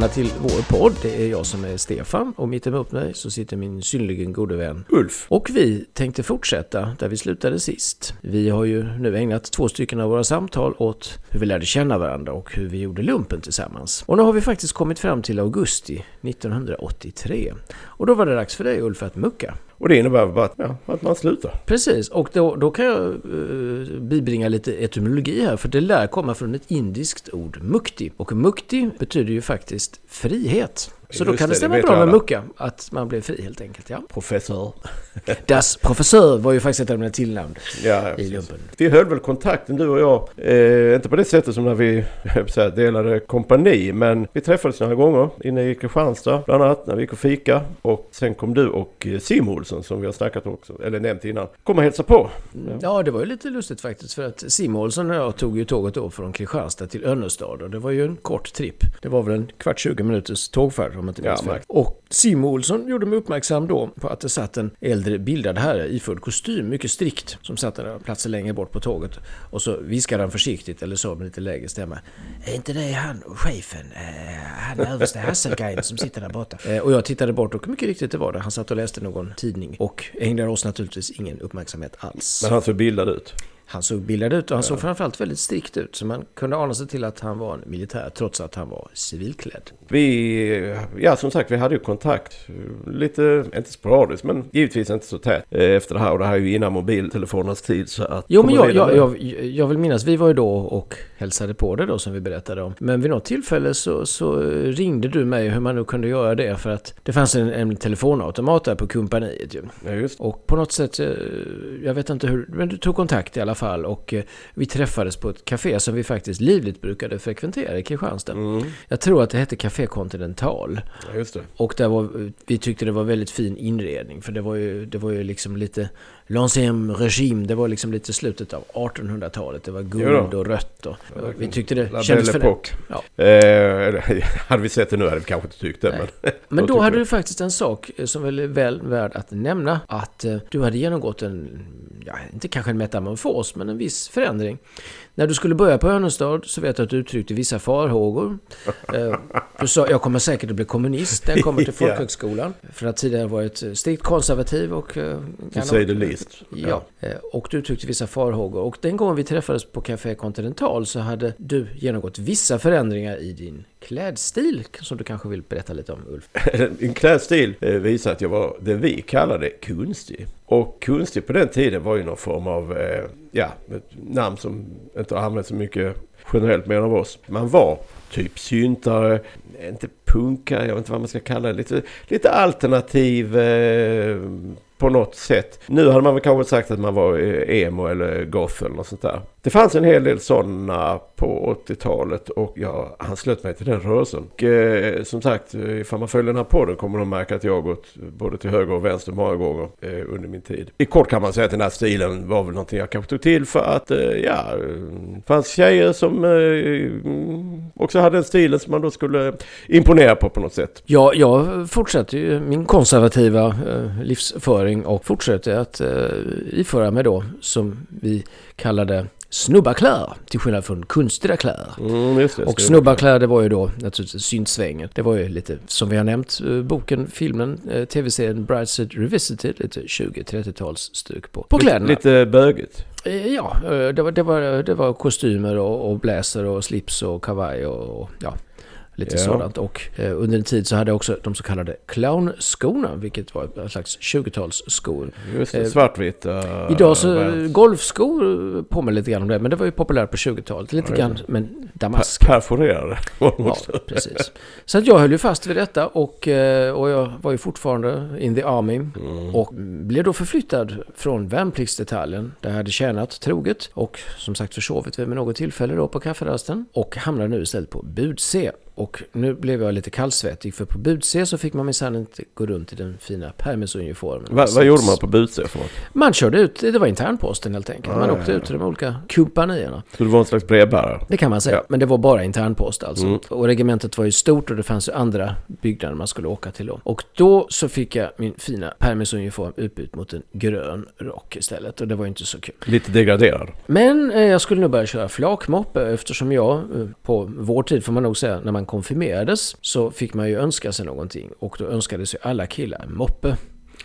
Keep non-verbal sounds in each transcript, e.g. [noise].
Välkomna till vår podd. Det är jag som är Stefan och mitt emot mig så sitter min synnerligen gode vän Ulf. Och vi tänkte fortsätta där vi slutade sist. Vi har ju nu ägnat två stycken av våra samtal åt hur vi lärde känna varandra och hur vi gjorde lumpen tillsammans. Och nu har vi faktiskt kommit fram till augusti 1983. Och då var det dags för dig Ulf att mucka. Och det innebär bara att, ja, att man slutar. Precis, och då, då kan jag eh, bibringa lite etymologi här, för det lär komma från ett indiskt ord, mukti. Och mukti betyder ju faktiskt frihet. Så då kan det det, stämma bra med mucka, att man blir fri helt enkelt. Ja. Professor. [laughs] Das professör var ju faktiskt ett av mina tillnamn Ja, ja, i lumpen. Vi höll väl kontakten du och jag. Eh, inte på det sättet som när vi [laughs] säga, delade kompani. Men vi träffades några gånger inne i Kristianstad. Bland annat när vi gick och fika. Och sen kom du och eh, Sim Olsson som vi har snackat också. Eller nämnt innan. Kom och hälsa på. Ja, det var ju lite lustigt faktiskt, för att Simonsson och jag tog ju tåget då från Kristianstad till Önnestad och det var ju en kort tripp. Det var väl en kvart, 20 minuters tågfärd om inte Ja, minns märkt. Och Sim Olsson gjorde mig uppmärksam då på att det satt en äldre bildad herre iförd kostym, mycket strikt, som satt där platser längre bort på tåget. Och så viskade han försiktigt, eller så med lite lägre stämma. Är inte det han, chefen, eh, han överste Hasselgein som sitter där borta? Eh, och jag tittade bort och mycket riktigt det var det. Han satt och läste någon tidning och ägnade oss naturligtvis ingen uppmärksamhet alls. Men han såg bildad ut. Han såg bildad ut och han såg framförallt väldigt strikt ut. Så man kunde ana sig till att han var en militär trots att han var civilklädd. Vi, ja som sagt vi hade ju kontakt lite, inte sporadiskt men givetvis inte så tät eh, efter det här. Och det här är ju innan mobiltelefonernas tid så att... Jo men jag, jag, jag, jag vill minnas, vi var ju då och hälsade på det då som vi berättade om. Men vid något tillfälle så, så ringde du mig hur man nu kunde göra det för att det fanns en, en telefonautomat där på kompaniet ju. Ja, just Och på något sätt, eh, jag vet inte hur, men du tog kontakt i alla fall och eh, vi träffades på ett café som vi faktiskt livligt brukade frekventera i Kristianstad. Mm, Jag tror att det hette Café Continental. ja, just det. Och där var, vi tyckte det var väldigt fin inredning för det var ju, det var ju liksom lite L'ancien regime, det var liksom lite slutet av 1800-talet. Det var guld då. och rött och vi tyckte det La kändes för. Ja. Eh, [laughs] hade vi sett det nu hade vi kanske inte tyckt det. Nej. Men, Men [laughs] då tycker hade du faktiskt en sak eh, som väl är väl värd att nämna. Att eh, du hade genomgått en, ja, inte kanske en metamorfos, men en viss förändring. När du skulle börja på Önnestad så vet jag att du uttryckte vissa farhågor. [laughs] Eh, Du sa, jag kommer säkert att bli kommunist när jag kommer till [laughs] folkhögskolan. För att tidigare varit eh, strikt konservativ och... eh, To kan- say the least. Ja, eh, och du uttryckte vissa farhågor. Och den gången vi träffades på Café Continental så hade du genomgått vissa förändringar i din klädstil som du kanske vill berätta lite om, Ulf. [laughs] Min klädstil eh, visar att jag var det vi kallade kunstig. Och kunstig på den tiden var ju någon form av, eh, ja, ett namn som inte har använts så mycket generellt mer av oss. Man var typ syntare, inte punkare, jag vet inte vad man ska kalla det. Lite, lite alternativ eh, på något sätt. Nu hade man väl kanske sagt att man var eh, emo eller goth eller något sånt där. Det fanns en hel del sådana på 80-talet och jag anslöt mig till den rörelsen. Och, eh, som sagt, eh, ifall man följer den här podden kommer de märka att jag har gått både till höger och vänster många gånger eh, under min tid. I kort kan man säga att den här stilen var väl någonting jag kanske tog till för att, eh, ja, det fanns tjejer som eh, mm, också hade den stilen som man då skulle imponera på på något sätt. Ja, jag fortsätter ju min konservativa eh, livsföring och fortsätter att eh, iföra mig då som vi kallade snubbarkläder till skillnad från konstiga kläder. Mm, det, Och Ska- snubbarkläder var ju då naturligtvis syntsvängen. Det var ju lite, som vi har nämnt, eh, boken, filmen, eh, tv-serien Brideshead Revisited, lite 20-30-tals stuk på, på kläderna. Lite bögigt. Eh, Ja, det var, det var, det var kostymer och, och blazer och slips och kavaj och ja, lite Ja. sådant. Och eh, under en tid så hade jag också de så kallade clownskorna, vilket var en slags 20-talsskor. Just det, Eh, svartvita. Idag så, Vans. golfskor påminner lite grann om det, men det var ju populärt på 20-talet. Lite Ja, grann, men damask. Perforerade Ja, precis. Så att jag höll ju fast vid detta och, eh, och jag var ju fortfarande in the army. Mm. Och blev då förflyttad från värnpliktsdetaljen där jag hade tjänat troget och som sagt försovit vid något tillfälle då på kafferasten. Och hamnade nu istället på bud-C. Och nu blev jag lite kallsvettig för på bud-C så fick man minsann inte gå runt i den fina permisuniformen. Va, vad gjorde man på Butse för något? Man körde ut, det var internposten helt enkelt. Man Ah, åkte ja, ut till de olika kompanierna. Så det var en slags brevbärare? Det kan man säga, Ja. men det var bara internpost alltså. Mm. Och regementet var ju stort och det fanns ju andra byggnader man skulle åka till då. Och då så fick jag min fina permisuniform utbytt mot en grön rock istället och det var ju inte så kul. Lite degraderad? Men eh, jag skulle nog börja köra flakmoppe eftersom jag eh, på vår tid får man nog säga när man konfirmerades så fick man ju önska sig någonting och då önskades ju alla killar en moppe.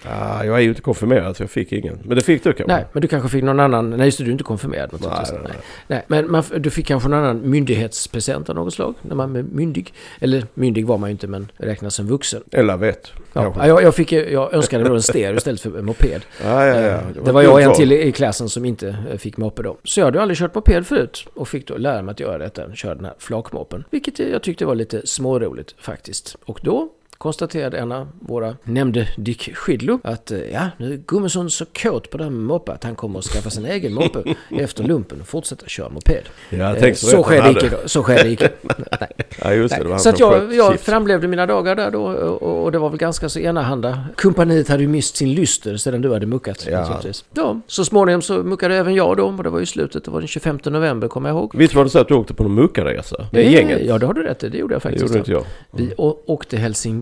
Ah, jag är ju inte konfirmerad så jag fick ingen. Men det fick du kanske? Nej, men du kanske fick någon annan, nej just det, du är inte konfirmerad naturligtvis. Nej, Nej, nej, nej. men man, du fick kanske någon annan myndighetspresent av något slag när man är myndig. Eller myndig var man ju inte men räknas som vuxen. Eller vet. Ja, jag, jag, fick, jag önskade då en stereo istället för en moped. Ja, ja, ja. Eh, Det var ett jag och en till i i klassen som inte eh, fick moppe då. Så jag hade aldrig kört moped förut och fick då lära mig att göra detta, köra den här flakmoppen. Vilket jag tyckte var lite småroligt faktiskt. Och då konstaterade en av våra nämnde Dick Skidlo att eh, ja, nu är Gummesson så kåt på det här med moppe att han kommer att skaffa sin egen moppe [laughs] efter lumpen och fortsätta köra moped. Ja, Eh, så skedde icke. Så skedde icke. Nej. Ja, just det. det Så att jag, jag framlevde mina dagar där då och, och det var väl ganska så enahanda. Kompaniet hade ju mist sin lyster sedan du hade muckat. Ja. ja. Så småningom så muckade även jag då och det var ju slutet, det var den 25 november kommer jag ihåg. Visst var det så att du åkte på en muckarresa? Det är Eh, gänget? Ja, det har du rätt i. Det gjorde jag det faktiskt. gjorde inte jag. Vi å-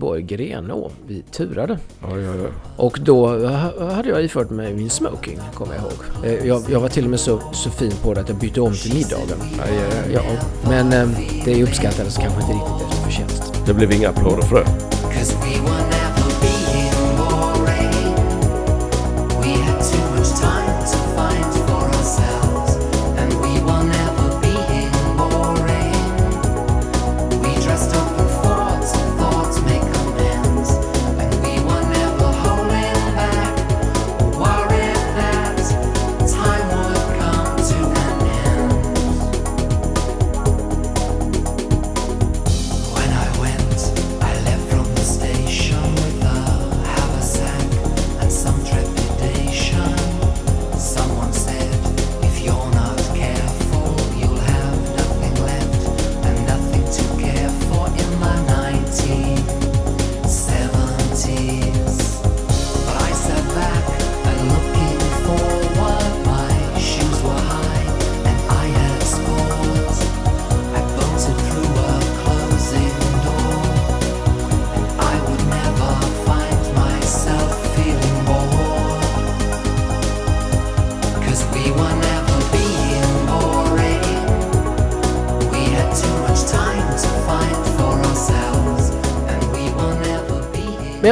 åkte Helsingborg-Grenå. Vi turade. Ja, ja, ja. Och då ha- hade jag ifört mig min smoking, kommer jag ihåg. Eh, Jag, jag var till och med så, så fin på det att jag bytte om till middagen. Ja, men eh, det uppskattades kanske inte riktigt efter förtjänst. Det blev inga applåder för det.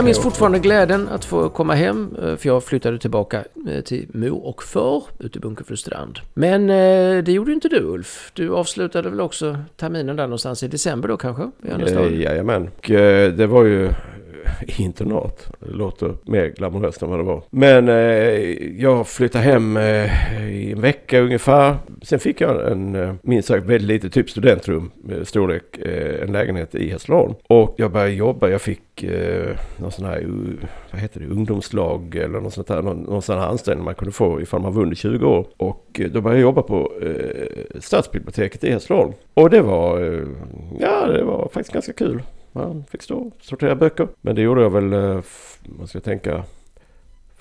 Jag minns fortfarande glädjen att få komma hem, eh, för jag flyttade tillbaka eh, till mor och far ute i Bunkeflostrand. Men eh, det gjorde inte du Ulf. Du avslutade väl också terminen där någonstans i december då kanske? I Jajamän. Och det var ju i internat. Det låter mer glamoröst än vad det var. Men eh, jag flyttade hem eh, i en vecka ungefär. Sen fick jag en, eh, minst sagt väldigt litet, typ studentrum, med storlek, eh, en lägenhet i Hässleholm. Och jag började jobba. Jag fick eh, någon sån här, uh, vad heter det, ungdomslag eller något sånt här. Någon, någon sån här anställning man kunde få ifall man var under 20 år. Och eh, då började jag jobba på eh, stadsbiblioteket i Hässleholm. Och det var, eh, ja det var faktiskt ganska kul. Man fick stå och sortera böcker. Men det gjorde jag väl, eh, man ska tänka,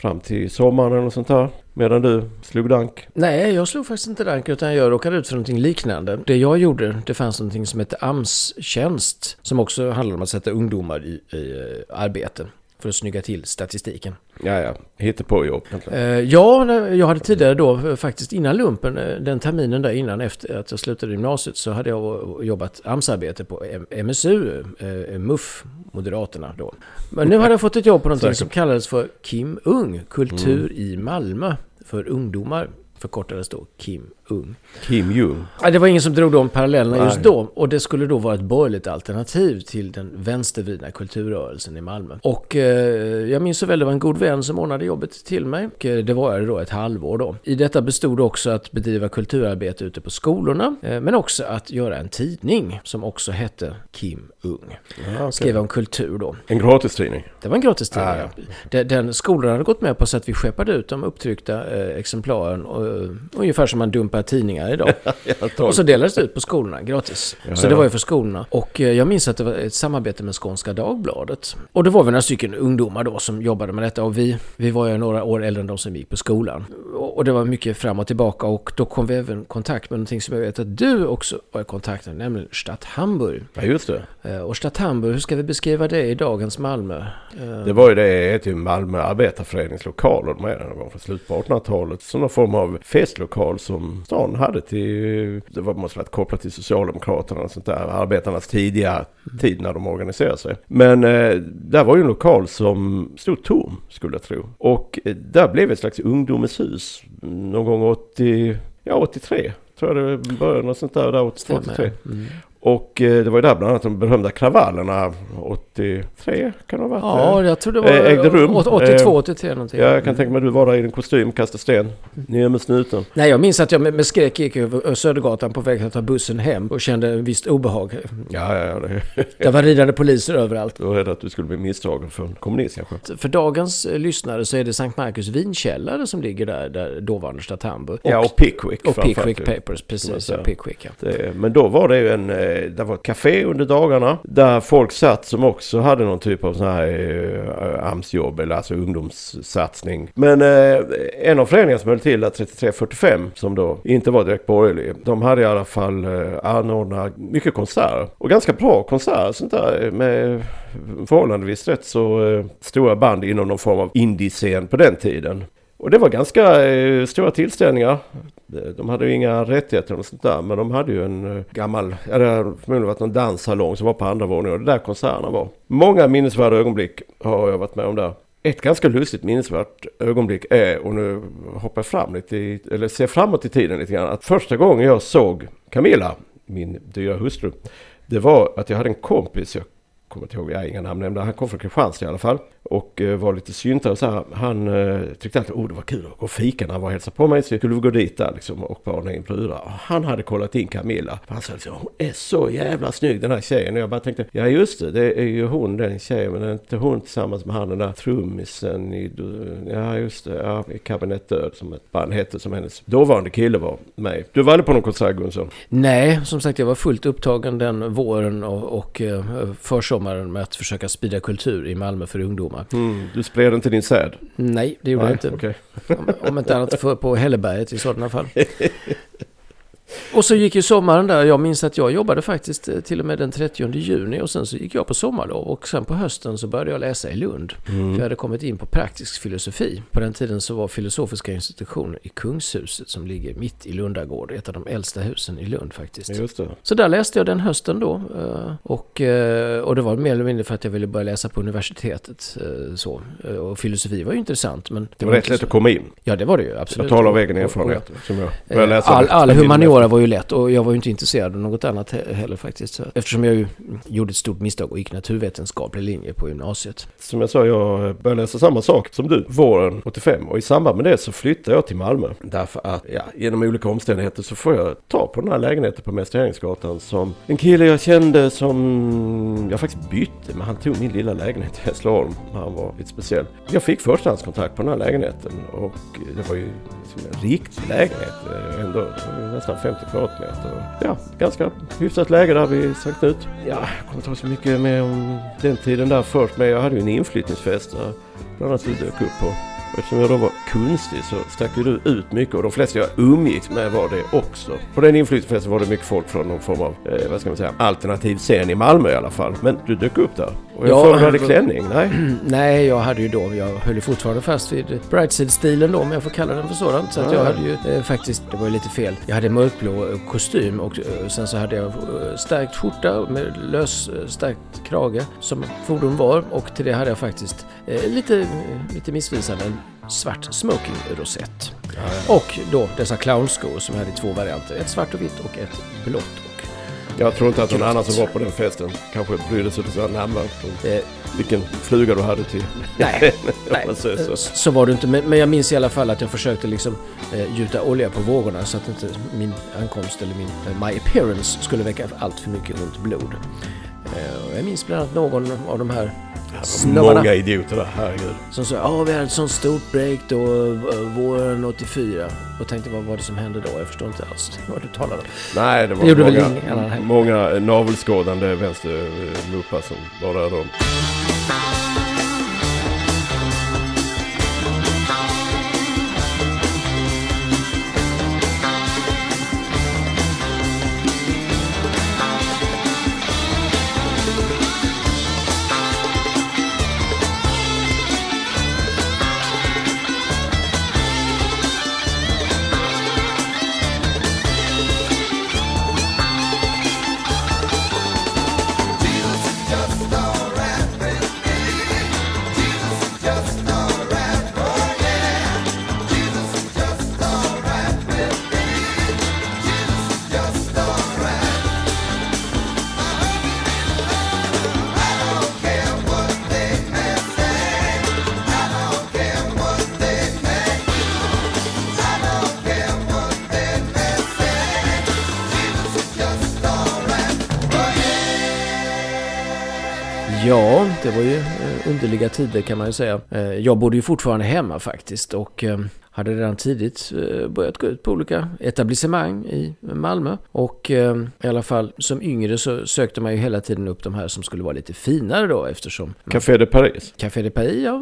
fram till sommaren eller sånt här. Medan du slog dank. Nej, jag slog faktiskt inte dank utan jag råkade ut för någonting liknande. Det jag gjorde, det fanns någonting som hette AMS-tjänst. Som också handlade om att sätta ungdomar i, i eh, arbete. För att snygga till statistiken. Ja, ja, hittade på jobb. Eh, ja, jag hade tidigare då, eh, faktiskt innan lumpen, eh, den terminen där innan efter att jag slutade gymnasiet, så hade jag jobbat AMS-arbete på MSU, MUF, Moderaterna då. Men nu hade jag fått ett jobb på någonting som kallades för Kim Ung, Kultur i Malmö för ungdomar. förkortades då Kim Ung. Kim Jung. Ja, det var ingen som drog de parallellerna just Nej. då. Och det skulle då vara ett borgerligt alternativ till den vänstervridna kulturrörelsen i Malmö. Och eh, jag minns så väl, det var en god vän som ordnade jobbet till mig. Och eh, det var jag då ett halvår då. I detta bestod också att bedriva kulturarbete ute på skolorna. Eh, men också att göra en tidning som också hette Kim Ung. Ja, okej. Skrev om kultur då. En gratistidning. Det var en gratis tidning. Ah, ja. Den, den skolan hade gått med på så att vi skeppade ut de upptryckta exemplaren. Och, ungefär som man dumpar tidningar idag. [laughs] och så delades det ut på skolorna gratis. Ja, så det var ju för skolorna. Och eh, jag minns att det var ett samarbete med Skånska Dagbladet. Och det var vi några stycken ungdomar då som jobbade med detta. Och vi, vi var ju några år äldre än de som gick på skolan. Och, det var mycket fram och tillbaka. Och då kom vi även i kontakt med någonting som jag vet att du också var i kontakt med. Nämligen Stadt Hamburg. Ja, just det. Eh, Och Stadt Hamburg, hur ska vi beskriva det i dagens Malmö? Eh, Det var ju det, ju Malmö Arbetarförenings lokaler. De är någon gång från slutet på 1800-talet. Som någon form av festlokal som stan hade till, det var, måste varit kopplat till Socialdemokraterna och sånt där. Arbetarnas tidiga tid när de organiserade sig. Men eh, där var ju en lokal som stod tom, skulle jag tro. Och eh, där blev ett slags ungdomens hus. Någon gång 80, ja 83. Tror jag det började något sånt där, där 82, 83. Mm. Och eh, det var ju där bland annat de berömda kravallerna 83 kan det ha varit. Ja, jag tror det var Eh, ägde rum. 82, Eh, 83 någonting. Ja, jag kan tänka mig att du var där i din kostym, kastade sten, ner med snuten. Nej, jag minns att jag med, skräck gick över Södergatan på väg att ta bussen hem och kände en visst obehag. Ja, ja, ja, det, Det var ridande poliser överallt. jag var rädd att du skulle bli misstagen för en kommunist kanske. För dagens eh, lyssnare så är det Sankt Markus vinkällare som ligger där, där dåvarande Stadt Hamburg. Ja, och Pickwick och Pickwick. Papers, precis. Pickwick, ja. Det, men då var det ju en, eh, Eh, det var ett café under dagarna där folk satt som också hade någon typ av sån här eh, AMS-jobb eller alltså ungdomssatsning. Men eh, en av föreningarna som höll till där 3345 som då inte var direkt borgerlig. De hade i alla fall eh, anordnat mycket konserter och ganska bra konserter sånt där eh, med förhållandevis rätt så eh, stora band inom någon form av indie-scen på den tiden. Och det var ganska eh, stora tillställningar. Eh, de- hade ju inga rättigheter och sånt där. Men de hade ju en eh, gammal, ja det hade förmodligen varit någon danssalong som var på andra våningen. Och det där konserterna var. Många minnesvärda ögonblick har jag varit med om där. Ett ganska lustigt minnesvärt ögonblick är, och nu hoppar jag fram lite, i, eller ser framåt i tiden lite grann. Att första gången jag såg Camilla, min dyra hustru. Det var att jag hade en kompis, jag kommer inte ihåg, jag har inga namn nämnda. Han kom från Kristianstad i alla fall. Och eh, var lite syntare och så här. Han eh, tyckte alltid oh, det var kul att gå och fika när han var och hälsade på mig. Så skulle vi gå dit där liksom och bada in brudar. Och han hade kollat in Camilla. Han sa liksom, hon är så jävla snygg den här tjejen. Och jag bara tänkte, ja just det, det är ju hon den tjejen. Men är inte hon tillsammans med han den där trummisen i, ja just det, ja, i Kabinett Död som ett band hette som hennes dåvarande kille var med. Du var aldrig på någon konsert Gunsson? Nej, som sagt jag var fullt upptagen den våren och, och eh, försommaren med att försöka sprida kultur i Malmö för ungdomar. Mm, du spred inte din säd? Nej, det gjorde jag inte. okej. Om, om inte annat för, på Hälleberget i sådana fall. [laughs] Och så gick ju sommaren där. Jag minns att jag jobbade faktiskt eh, till och med den 30 juni och sen så gick jag på sommarlov och sen på hösten så började jag läsa i Lund. För jag hade kommit in på praktisk filosofi. På den tiden så var filosofiska institutionen i Kungshuset som ligger mitt i Lundagård. Ett av de äldsta husen i Lund faktiskt. Det. Så där läste jag den hösten då. eh, Och, eh, och det var mer eller mindre för att jag ville börja läsa på universitetet. Så. Och filosofi var ju intressant. Men Det var rätt inte lätt så- att komma in. Ja, det var det ju absolut. Jag talar av egen erfarenhet. Som All, det all terminen bara var ju lätt och jag var ju inte intresserad av något annat heller faktiskt. Eftersom jag ju gjorde ett stort misstag och gick naturvetenskaplig linje på gymnasiet. Som jag sa, jag började läsa samma sak som du våren 85 och i samband med det så flyttade jag till Malmö. Därför att, ja, genom olika omständigheter så får jag ta på den här lägenheten på Mäster som en kille jag kände som jag faktiskt bytte, men han tog min lilla lägenhet i Hässleholm. Han var lite speciell. Jag fick förstahandskontakt på den här lägenheten och det var ju liksom en riktig lägenhet eh, ändå. Nästan 50 kvadratmeter. Och, Ja, ganska hyfsat läge där vid Sankt Knut. Ja, jag kommer inte ihåg så mycket mer om den tiden där först, men jag hade ju en inflyttningsfest där bland annat du dök upp på. Och eftersom jag då var kunstig så stack ju du ut mycket och de flesta jag umgicks med var det också. På den inflyttningsfesten var det mycket folk från någon form av, eh, vad ska man säga, alternativ scen i Malmö i alla fall. Men du dök upp där. Och jag Ja, du hade men- klänning, nej? [clears throat] Nej, jag hade ju då, jag höll ju fortfarande fast vid Brightside-stilen då, om jag får kalla den för sådant. Så att jag Ja. hade ju eh, faktiskt, det var ju lite fel. Jag hade mörkblå eh, kostym och eh, sen så hade jag eh, stärkt skjorta med lös eh, stärkt krage som fordon var. Och till det hade jag faktiskt eh, lite, eh, lite missvisande svart smoking-rosett. Och då dessa clownskor som hade i två varianter. Ett svart och vitt och ett blått. Och, Jag tror inte att någon annan som var på den festen kanske brydde sig så nämnvärt om eh, vilken fluga du hade till. nej, [laughs] nej så. eh, så var det inte. Men, men jag minns i alla fall att jag försökte liksom eh, gjuta olja på vågorna så att inte min ankomst eller min eh, my appearance skulle väcka allt för mycket ont blod. Eh, jag minns bland annat någon av de här snubbarna Många idioter där, herregud. som sa ja vi hade ett sånt stort break då eh, våren 84. Och tänkte vad var det som hände då? Jag förstår inte alls [laughs] vad du talar om. Nej, det var Det många, många navelskådande vänstermuppar som var där då. Tider kan man ju säga. Eh, jag bodde ju fortfarande hemma faktiskt och ehm, hade redan tidigt eh, börjat gå ut på olika etablissemang i Malmö. Och eh, i alla fall som yngre så sökte man ju hela tiden upp de här som skulle vara lite finare då eftersom Café de Paris. Café de Paris, ja.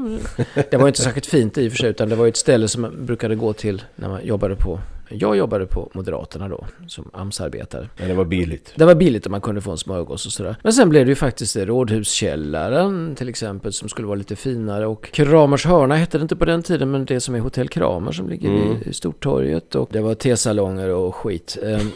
Det var inte särskilt fint i och för sig utan det var ju ett ställe som man brukade gå till när man jobbade på jag jobbade på Moderaterna då, som AMS-arbetare. Men det var billigt. Det var billigt om man kunde få en smörgås och sådär. Men sen blev det ju faktiskt Rådhuskällaren till exempel som skulle vara lite finare. Och Kramers hörna hette det inte på den tiden men det som är Hotell Kramer som ligger Mm. i, Stortorget. Och det var tesalonger och skit. Ehm,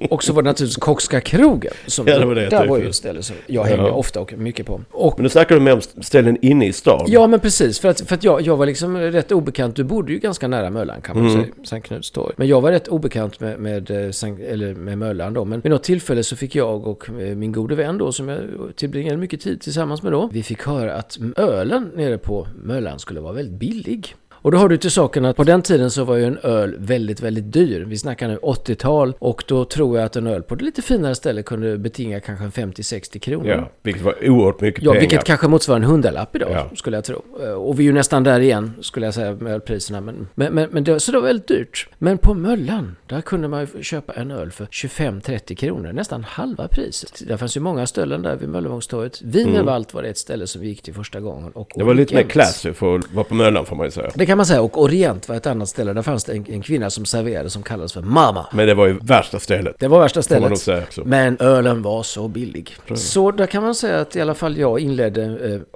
[laughs] och så var det naturligtvis Kockska krogen. Som, Ja, det var det där var ju ett ställe som jag hängde Ja. ofta och mycket på. Och Men nu snackar du mer om ställen inne i stan. Ja, men precis. För att, för att jag, jag var liksom rätt obekant. Du bodde ju ganska nära Möllan kan man Mm. säga, Sankt Knuts torg. Men jag var rätt obekant med, med, eh, Sankt, eller med Möllan då. Men vid något tillfälle så fick jag och eh, min gode vän då, som jag tillbringade mycket tid tillsammans med då, vi fick höra att ölen nere på Möllan skulle vara väldigt billig. Och då har du till saken att på den tiden så var ju en öl väldigt, väldigt dyr. Vi snackar nu 80-tal och då tror jag att en öl på ett lite finare ställe kunde betinga kanske en 50-60 kronor. Ja, vilket var oerhört mycket Ja, pengar. vilket kanske motsvarar en hundralapp idag, Ja. skulle jag tro. Eh, Och vi är ju nästan där igen, skulle jag säga, med ölpriserna. Men, men, men, men det, så det var väldigt dyrt. Men på Möllan, där kunde man ju köpa en öl för 25-30 kronor, nästan halva priset. Det fanns ju många ställen där vid Möllevångstorget. Wienerwald var det ett ställe som vi gick till första gången. Och Det var lite mer classy för att vara på Möllan får man ju säga. Kan man säga. Och Orient var ett annat ställe. Där fanns det en, en kvinna som serverade som kallades för Mama. Men det var ju värsta stället. Det var värsta stället. säga. Men ölen var så billig. Så där kan man säga att i alla fall jag inledde,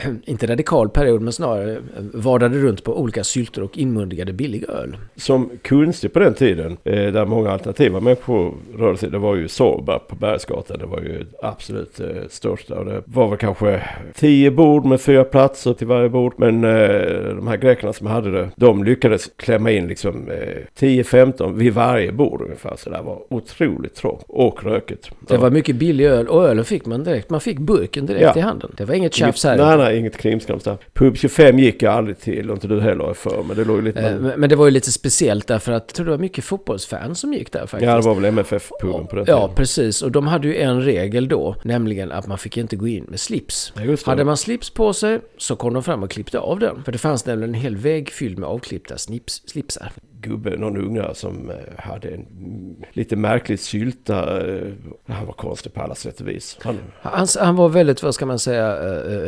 eh, [clears throat] inte radikal period, men snarare eh, vadade runt på olika sylter och inmundigade billig öl. Som kunstig på den tiden, eh, där många alternativa människor rörde sig, det var ju Sorba på Bergsgatan. Det var ju absolut eh, största. Och det var väl kanske tio bord med fyra platser till varje bord. Men eh, de här grekerna som hade det, de lyckades klämma in liksom eh, 10-15 vid varje bord ungefär. Så det var otroligt trångt och rökigt. Det var mycket billig öl och ölen fick man direkt. Man fick burken direkt Ja. i handen. Det var inget tjafs här. Nej, nej, inget krimskrams där. Pub 25 gick jag aldrig till och inte du heller för. Men det låg lite... Eh, Men men det var ju lite speciellt därför att jag tror det var mycket fotbollsfans som gick där faktiskt. ja, det var väl MFF-puben på den tiden. Ja, precis. Och de hade ju en regel då, nämligen att man fick inte gå in med slips. Ja. Hade man slips på sig så kom de fram och klippte av den. För det fanns nämligen en hel vägg fylld Filme aufklebt, das Slips, einfach. Gubbe, någon unga som eh, hade en lite märklig sylta. eh, Han var konstig på alla sätt och vis. Han, Han, han var väldigt, vad ska man säga,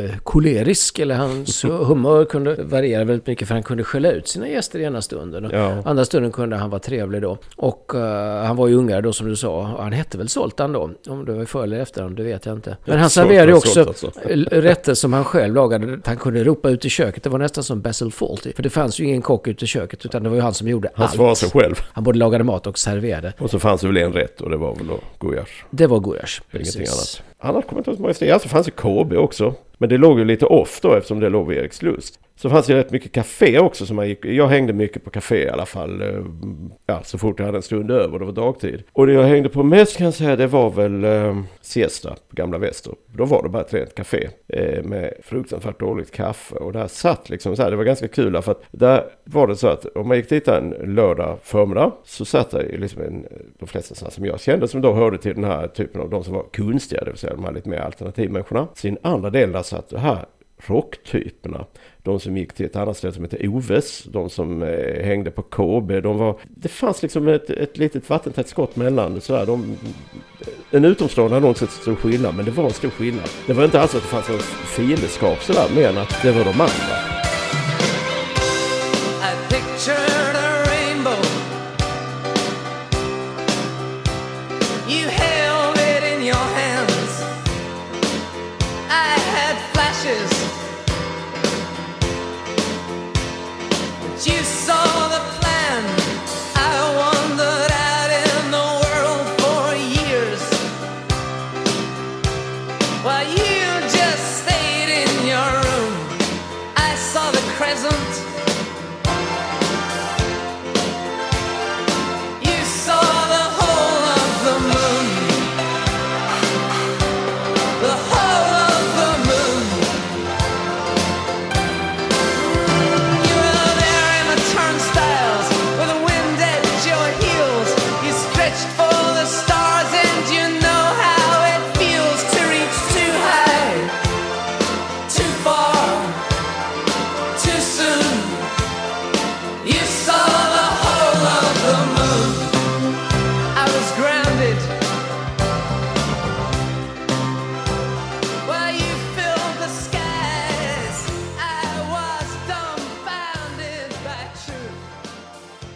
eh, kolerisk. Eller hans humör kunde variera väldigt mycket för han kunde skälla ut sina gäster i ena stunden. Ja. Andra stunden kunde han vara trevlig då. Och eh, han var ju ungare då som du sa. Han hette väl Zoltan då. Om det var före eller efter honom, det vet jag inte. Men han serverade ju också alltså. rätter som han själv lagade. Han kunde ropa ut i köket. Det var nästan som Basil Fawlty. För det fanns ju ingen kock ute i köket utan det var ju han som gjorde han allt. svarade sig själv. Han både lagade mat och serverade. Och så fanns det väl en rätt och det var väl då gulasch. Det var gulasch. Ingenting Precis. annat. Annars kommer jag inte ihåg så många ställen. Ja, så fanns det KB också. Men det låg ju lite off då eftersom det låg vid Erikslust. Så fanns det rätt mycket café också som man gick. Jag hängde mycket på café i alla fall. Eh, ja, så fort jag hade en stund över det var dagtid. Och det jag hängde på mest kan jag säga det var väl eh, Siesta på Gamla Väster. Då var det bara ett rent café eh, med fruktansvärt dåligt kaffe. Och där satt liksom så här, det var ganska kul för att där var det så att om man gick dit en lördag förmiddag så satt det ju liksom en, de flesta sådana som jag kände som då hörde till den här typen av de som var kunstiga, det vill säga de här lite mer alternativmänniskorna. Sin andra del där satt det här rocktyperna. De som gick till ett annat ställe som hette Oves, de som eh, hängde på KB. De var, det fanns liksom ett, ett litet vattentätt skott mellan. Sådär, de, en utomstående hade nog sett stor skillnad, men det var en stor skillnad. Det var inte alls att det fanns något fiendeskap sådär, mer än att det var de andra.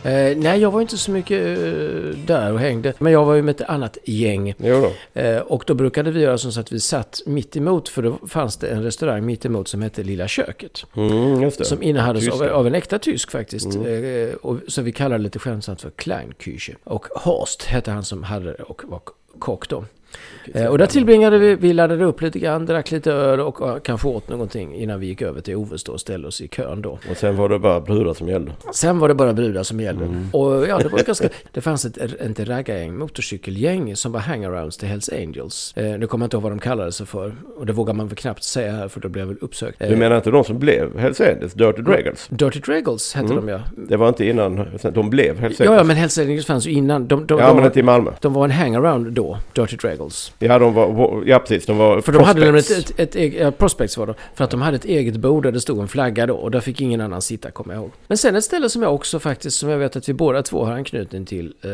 Eh, nej, jag var inte så mycket eh, där och hängde. Men jag var ju med ett annat gäng. Jo då. Eh, och då brukade vi göra så att vi satt mitt emot, för då fanns det en restaurang mitt emot som hette Lilla Köket. Mm, just det. Som innehades av, av en äkta tysk faktiskt. Mm. Eh, och, så vi kallade det lite skämtsamt för Kleinküche. Och Horst hette han som hade och var kock då. Eh, och där tillbringade vi, vi laddade upp lite grann, drack lite öl och kanske åt någonting innan vi gick över till Oves då och ställde oss i kön då. Och sen var det bara brudar som gällde. Sen var det bara brudar som gällde. Mm. Och ja, det var ganska... [laughs] Det fanns ett, ett raggargäng, motorcykelgäng som var hangarounds till Hells Angels. Eh, nu kommer jag inte ihåg vad de kallade sig för. Och det vågar man väl knappt säga här för då blev jag väl uppsökt. Eh, Du menar inte de som blev Hells Angels, Dirty Dragons? Dirty Dragons hette Mm. de ja. Det var inte innan, de blev Hells Ja, ja, Angels. men Hells Angels fanns ju innan. De, de, Ja, de, men inte i Malmö. de var en hangaround då, Dirty Dragons. Ja, de var, ja precis, de var För de hade nämligen ett, ett, ett, eget- ja, Prospects var det. För att de hade ett eget bord där det stod en flagga då. Och där fick ingen annan sitta, kommer jag ihåg. Men sen ett ställe som jag också faktiskt, som jag vet att vi båda två har anknytning till. Eh,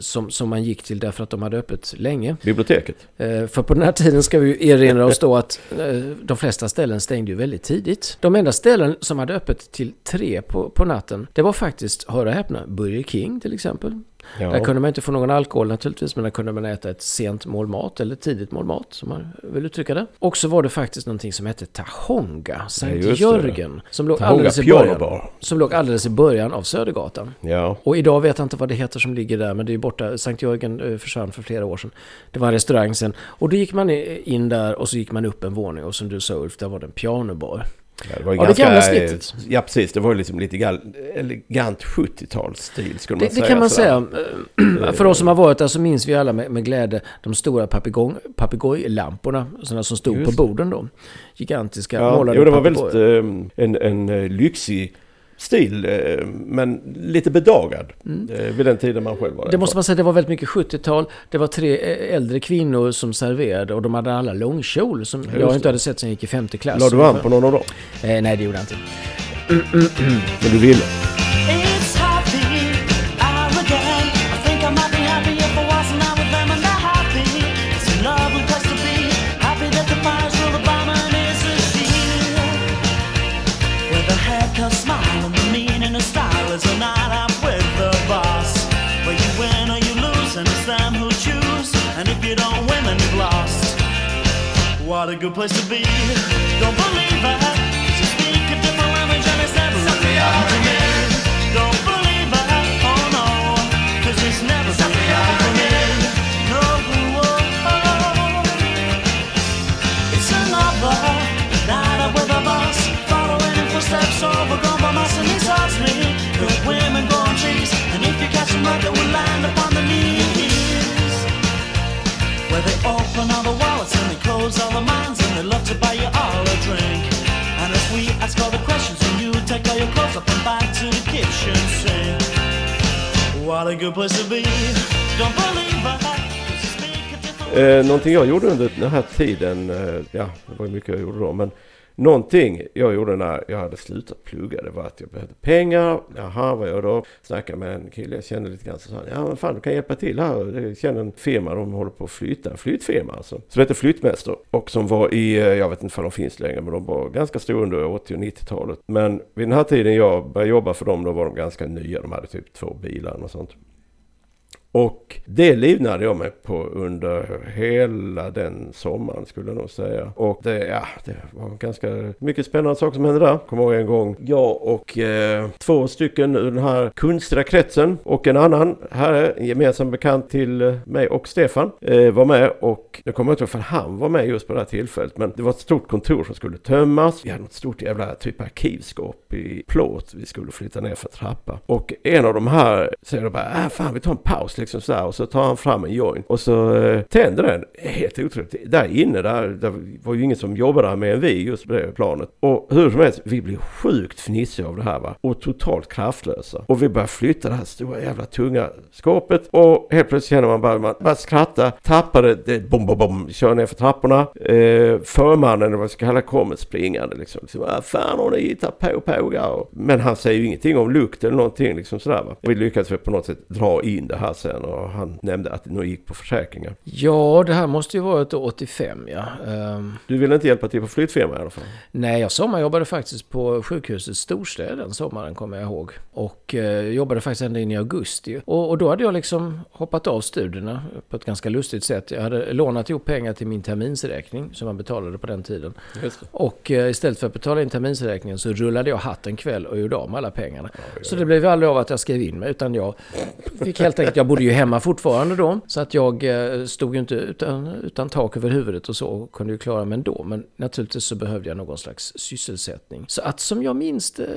som, som man gick till därför att de hade öppet länge. Biblioteket. Eh, för på den här tiden ska vi ju erinra oss då att eh, de flesta ställen stängde ju väldigt tidigt. De enda ställen som hade öppet till tre på, på natten, det var faktiskt, hör och häpna, Burger King till exempel. Där Ja. kunde man inte få någon alkohol naturligtvis, men där kunde man äta ett sent mål mat, eller tidigt mål mat, som man vill uttrycka det. Och så var det faktiskt någonting som hette Tahonga, Ja, Sankt det. Jörgen, som låg, Tahonga alldeles i början, Bar. som låg alldeles i början av Södergatan. Ja. Och idag vet jag inte vad det heter som ligger där, men det är borta. Sankt Jörgen eh, försvann för flera år sedan. Det var en restaurang sen. Och då gick man in där och så gick man upp en våning och som du sa Ulf, där var det en pianobar. Ja, det var ju Ja, det ganska, gamla snittet. Ja, precis. Det var ju liksom lite elegant 70-talsstil skulle man Det, säga. det kan man sådär. säga. Eh, [clears throat] För oss som har varit där så minns vi alla med, med glädje de stora papegoj- papegojlamporna. Sådana som stod Just på borden då. Gigantiska Ja, målade jo, det var väldigt eh, en, en eh, lyxig stil, eh, men lite bedagad eh, vid den tiden man själv var där. Mm. Det måste man säga, det var väldigt mycket 70-tal. Det var tre eh, äldre kvinnor som serverade och de hade alla långkjol som jag det. inte hade sett sen jag gick i femte klass. La du an på någon av dem? Eh, nej, det gjorde jag inte. Men du ville? What a good place to be. Don't believe it. Någonting jag gjorde under den här tiden, eh, ja det var ju mycket jag gjorde då, men någonting jag gjorde när jag hade slutat plugga det var att jag behövde pengar. Jaha, vad gör jag då? Snackade med en kille jag kände lite grann så sa han, ja men fan du kan hjälpa till här. Jag känner en firma, de håller på att flytta, en flyttfirma alltså. Som heter Flyttmäster och som var i, eh, jag vet inte om de finns längre, men de var ganska stora under 80 och 90-talet. Men vid den här tiden jag började jobba för dem, då var de ganska nya. De hade typ två bilar och sånt. Och det livnade jag mig på under hela den sommaren skulle jag nog säga. Och det, ja, det var ganska mycket spännande saker som hände där. Kommer ihåg en gång jag och eh, två stycken ur den här konstiga kretsen och en annan här, en gemensam bekant till eh, mig och Stefan, eh, var med och jag kommer inte ihåg för han var med just på det här tillfället. Men det var ett stort kontor som skulle tömmas. Vi hade ett stort jävla typ arkivskåp i plåt vi skulle flytta ner för trappa. Och en av de här säger bara, äh, fan vi tar en paus liksom Liksom sådär. Och så tar han fram en joint och så eh, tänder den. Helt otroligt. Där inne, där, där var ju ingen som jobbade där med än vi just på det planet. Och hur som helst, vi blev sjukt fnissiga av det här va. Och totalt kraftlösa. Och vi började flytta det här stora jävla tunga skåpet. Och helt plötsligt känner man bara, man bara skratta. Tappade det, bom, bom, bom, kör ner för trapporna. Eh, förmannen, eller vad jag ska kalla kommer springande liksom. liksom vad fan har ni hittat på pågar? Men han säger ju ingenting om lukt eller någonting liksom sådär va. Och vi lyckades väl på något sätt dra in det här sen och han nämnde att nog gick på försäkringar. Ja, det här måste ju vara ett 85 ja. Ehm, Du ville inte hjälpa till på flyttfirma i alla fall? nej, jag sommarjobbade faktiskt på sjukhuset Storstäd den sommaren kommer jag ihåg. Och eh, jobbade faktiskt ända in i augusti. Och, och då hade jag liksom hoppat av studierna på ett ganska lustigt sätt. Jag hade lånat ihop pengar till min terminsräkning som man betalade på den tiden. Och eh, istället för att betala in terminsräkningen så rullade jag hatt en kväll och gjorde av med alla pengarna. Så det blev aldrig av att jag skrev in mig utan jag fick helt enkelt, jag bodde ju hemma fortfarande då. Så att jag eh, stod ju inte utan, utan tak över huvudet och så och kunde ju klara mig ändå. Men naturligtvis så behövde jag någon slags sysselsättning. Så att som jag minns det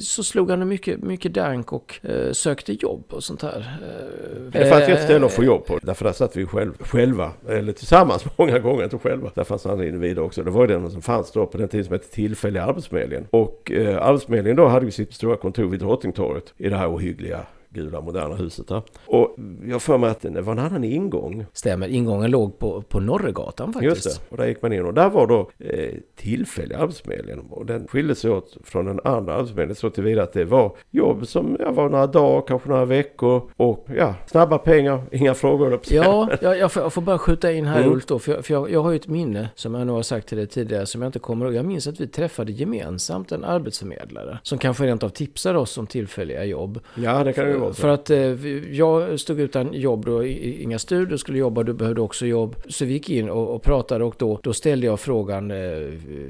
så slog han mycket, mycket dank och eh, sökte jobb och sånt här. Eh, Det fanns ju ett eh, ställe att få jobb på. Därför där satt vi själv, själva, eller tillsammans [laughs] många gånger, inte själva. Där fanns andra individer också. Det var ju den som fanns då på den tiden som hette tillfälliga arbetsförmedlingen. Och eh, arbetsförmedlingen då hade ju sitt stora kontor vid Drottningtorget i det här ohyggliga gula moderna huset där. Och jag för mig att det var en annan ingång. Stämmer, ingången låg på, på Norregatan faktiskt. Just det. Och där gick man in och där var då eh, tillfälliga arbetsförmedlingen. Och den skilde sig åt från den andra arbetsförmedlingen så tillvida att det var jobb som ja, var några dagar, kanske några veckor. Och ja, snabba pengar, inga frågor. Ja, jag, jag, får, jag får bara skjuta in här Mm. Ulf då, för, jag, för jag, jag har ju ett minne som jag nog har sagt till dig tidigare som jag inte kommer ihåg. Jag minns att vi träffade gemensamt en arbetsförmedlare som kanske rent av tipsade oss om tillfälliga jobb. Ja, det kan ju vara så. För att eh, jag stod utan jobb då, inga studier, skulle jobba, du behövde också jobb. Så vi gick in och, och pratade och då, då ställde jag frågan, eh,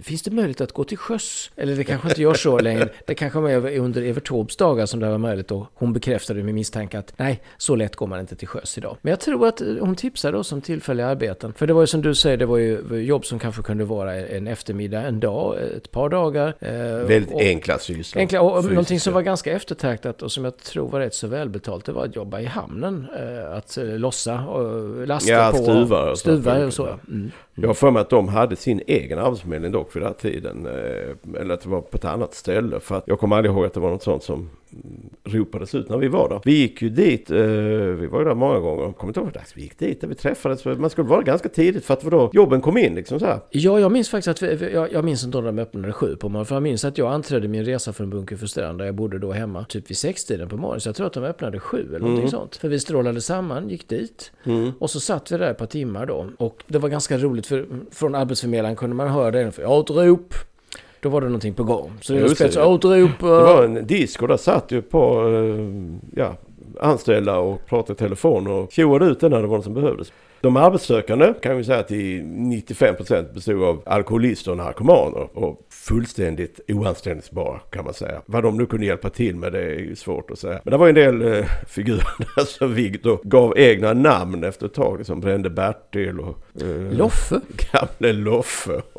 finns det möjlighet att gå till sjöss? Eller det kanske inte gör så [laughs] längre. Det kanske var under Evert Taubes dagar som det var möjligt och hon bekräftade min misstanke att nej, så lätt går man inte till sjöss idag. Men jag tror att eh, hon tipsade oss om tillfälliga arbeten. För det var ju som du säger, det var ju jobb som kanske kunde vara en eftermiddag, en dag, ett par dagar. eh, Väldigt och- enkla sysslor. Enkla, och Fysiska. någonting som var ganska eftertraktat och som jag tror var rätt så välbetalt, det var att jobba i hamnen. Eh, att eh, lossa och lasta Ja, på. stuvar och så. Stuvar och så. Mm. Jag har för mig att de hade sin egen arbetsförmedling dock vid den här tiden. eh, Eller att det var på ett annat ställe. För att jag kommer aldrig ihåg att det var något sånt som mm, ropades ut när vi var där. Vi gick ju dit, eh, vi var ju där många gånger. Jag kommer inte ihåg dags vi gick dit, där vi träffades. Man skulle vara ganska tidigt för att då jobben kom in liksom så här. Ja, jag minns faktiskt att vi, jag, jag minns inte om de öppnade sju på morgonen. För jag minns att jag anträdde min resa från Bunker för Strand där jag bodde då hemma. Typ vid sextiden på morgonen. Så jag tror att de öppnade sju eller någonting sånt. För vi strålade samman, gick dit. Och så satt vi där ett par timmar då. Och det var ganska roligt för från arbetsförmedlaren kunde man höra det. För återop. Då var det någonting på gång. Så det var Just det. var en disk och där satt ju på eh, ja, anställda och pratade i telefon och tjoade ut det när det var något som behövdes. De arbetssökande kan vi säga till 95% bestod av alkoholister och narkomaner och fullständigt oanställningsbara kan man säga. Vad de nu kunde hjälpa till med det är ju svårt att säga. Men det var en del eh, figurer [laughs] som vi då gav egna namn efter ett tag. Som Brände Bertil och eh, Loffe. gamle Loffe. [laughs]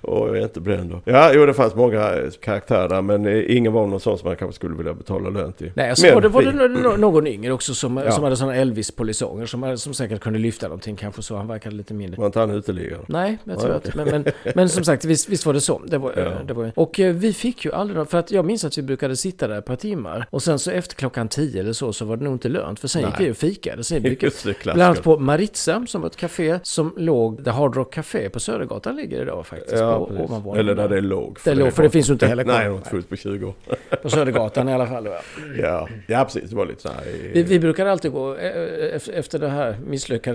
Och jag är inte bränd. Ja, jo det fanns många eh, karaktärer men eh, ingen var någon sån som man kanske skulle vilja betala lön till. Nej, Men var det, var det någon yngre också som, Ja. som hade sådana Elvis-polisonger som, hade- som säkert kunde lyfta någonting kanske så. Han verkade lite mindre. Var inte han uteliggare? Nej, jag tror att, men, men, [laughs] men som sagt, visst, visst var det så. Det var, Ja. eh, det var, och eh, vi fick ju aldrig, för att jag minns att vi brukade sitta där ett par timmar och sen så efter klockan tio eller så, så var det nog inte lönt. För sen gick Nej. vi och fikade. Sen gick, [laughs] det, bland annat på Maritza, som var ett café som låg, där Hard Rock Café på Södergatan ligger idag faktiskt. Ja, på ovanvåningen Eller där det är låg. Det är låg, för det finns ju inte [laughs] heller kvar. Nej, det har inte funnits på 20 år. På Södergatan i alla fall. Ja. ja. precis. Det var lite så här. Vi, vi brukade alltid gå, eh, efter, efter det här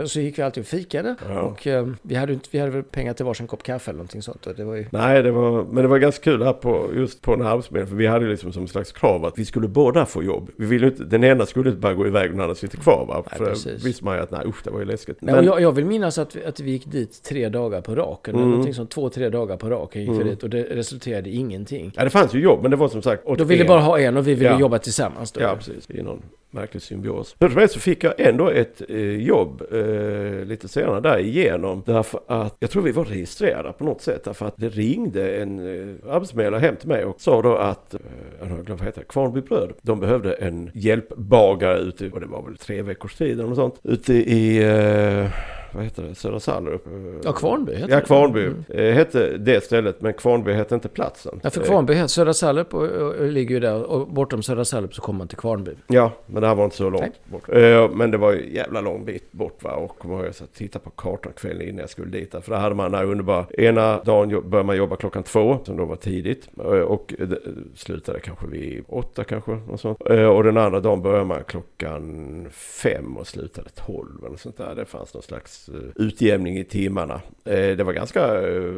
misslyckades så gick vi alltid och fikade. Ja. Och eh, vi hade, inte, vi hade väl pengar till varsin kopp kaffe eller någonting sånt. Det var ju... Nej, det var, men det var ganska kul här på, just på den här arbetsförmedlingen. För vi hade liksom som en slags krav att vi skulle båda få jobb. Vi ville inte, den ena skulle inte bara gå iväg och den andra sitta kvar va. Nej, för precis. visste man ju att nej usch, det var ju läskigt. Nej, och jag, jag vill minnas att vi, att vi gick dit tre dagar på raken. Mm. Eller någonting som två, tre dagar på raken gick vi Mm. dit. Och det resulterade i ingenting. ja, det fanns ju jobb, men det var som sagt... Då ville en. bara ha en och vi ville Ja. jobba tillsammans. Då. Ja, precis. I någon märklig symbios. Hur som helst så fick jag ändå ett eh, jobb eh, lite senare där igenom. Därför att jag tror vi var registrerade på något sätt. Därför att det ringde en eh, arbetsförmedlare hem till mig och sa då att, eh, jag har glömt vad heter det, Kvarnby Bröd. De behövde en hjälpbagare ute, och det var väl tre veckors tid eller något sånt. Ute i, eh, vad heter det, Södra Sallerup. eh, Ja, Kvarnby heter Ja, det. Kvarnby. Mm. Eh, hette det stället, men Kvarnby hette inte platsen. Ja, för Eh, Kvarnby, Södra Sallup och, och, och ligger ju där. Och bortom Södra Sallup så kommer man till Kvarnby. Ja, men det här var inte så långt Nej. bort. Eh, men det var ju jävla lång bit bort va. Och kommer ihåg, och tittade på kartan kvällen innan jag skulle dit. För där hade man den här underbara, ena dagen började man jobba klockan två, som då var tidigt. Eh, och det slutade kanske vid åtta kanske, något sånt. Eh, och den andra dagen började man klockan fem och slutade tolv eller sånt där. Det fanns någon slags utjämning i timmarna. Eh, det var ganska eh,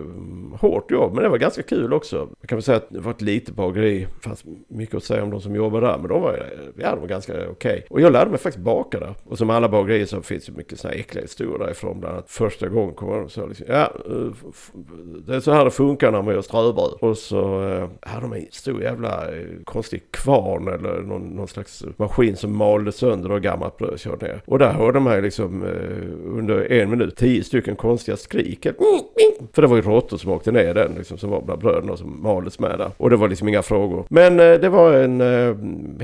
hårt jobb, men det var ganska kul också. Jag kan väl säga att det var ett litet bageri. Det fanns mycket att säga om de som jobbade där, men de var, eh, ja, de var ganska okej. Och jag lärde mig faktiskt baka där. Och som alla bagerier så finns det mycket sådana här äckliga historier därifrån. Bland annat första gången kom de och sa liksom, ja, det är så här det funkar när man gör ströbröd. Och så hade de en stor jävla konstig kvarn eller någon, någon slags maskin som malde sönder och gammalt bröd och körde ner. Och där hörde man ju liksom under en minut tio stycken konstiga skrik. Mm, mm. För det var ju råttor som åkte ner den liksom, som var bland bröderna som maldes med där. Och det var liksom inga frågor. Men eh, det var en eh,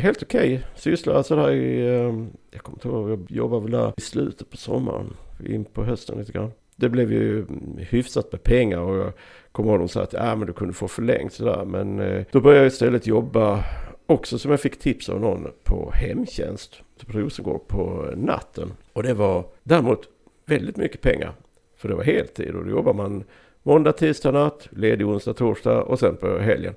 helt okej syssla. Alltså där i, eh, jag kommer inte ihåg, jag jobbade väl där i slutet på sommaren. In på hösten lite grann. Det blev ju mm, hyfsat med pengar och jag kommer ihåg de sa att ja, men du kunde få förlängt sådär. Men eh, då började jag istället jobba också som jag fick tips av någon på hemtjänst på Rosengård på natten. Och det var däremot väldigt mycket pengar. För det var heltid och då jobbar man måndag, tisdag, natt, ledig onsdag, torsdag och sen på helgen.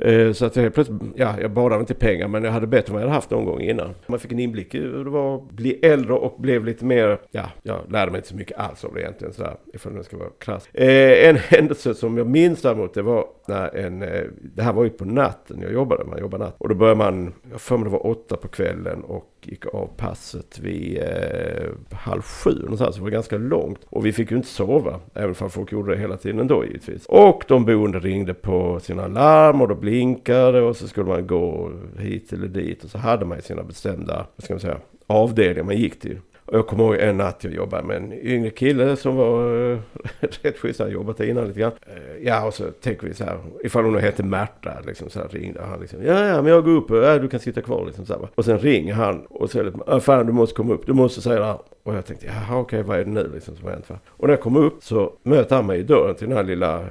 Eh, så att jag plötsligt, ja, jag badade inte i pengar men jag hade bättre än vad jag hade haft någon gång innan. Man fick en inblick i hur det var att bli äldre och blev lite mer, ja, jag lärde mig inte så mycket alls av det egentligen sådär, ifall det ska vara krass. Eh, en [laughs] händelse som jag minns däremot, det var när en, eh, det här var ju på natten jag jobbade, man jobbar natt. Och då började man, jag för mig det var åtta på kvällen och gick av passet vid eh, halv sju någonstans. Det var ganska långt. Och vi fick ju inte sova. Även om folk gjorde det hela tiden ändå givetvis. Och de boende ringde på sina larm och då blinkade och så skulle man gå hit eller dit. Och så hade man ju sina bestämda, vad ska man säga, avdelningar man gick till. Och jag kommer ihåg en natt jag jobbade med en yngre kille som var äh, [laughs] rätt schysst. Han jobbat där innan lite grann. Äh, ja, och så tänker vi så här. Ifall hon hette Märta, liksom så här ringde han liksom. Ja, ja, men jag går upp. Ja, du kan sitta kvar liksom så här. Och sen ringer han och säger liksom. Ah, fan, du måste komma upp. Du måste säga det här. Och jag tänkte, jaha okej, vad är det nu liksom som har hänt? va? Och när jag kom upp så möter han mig i dörren till det här lilla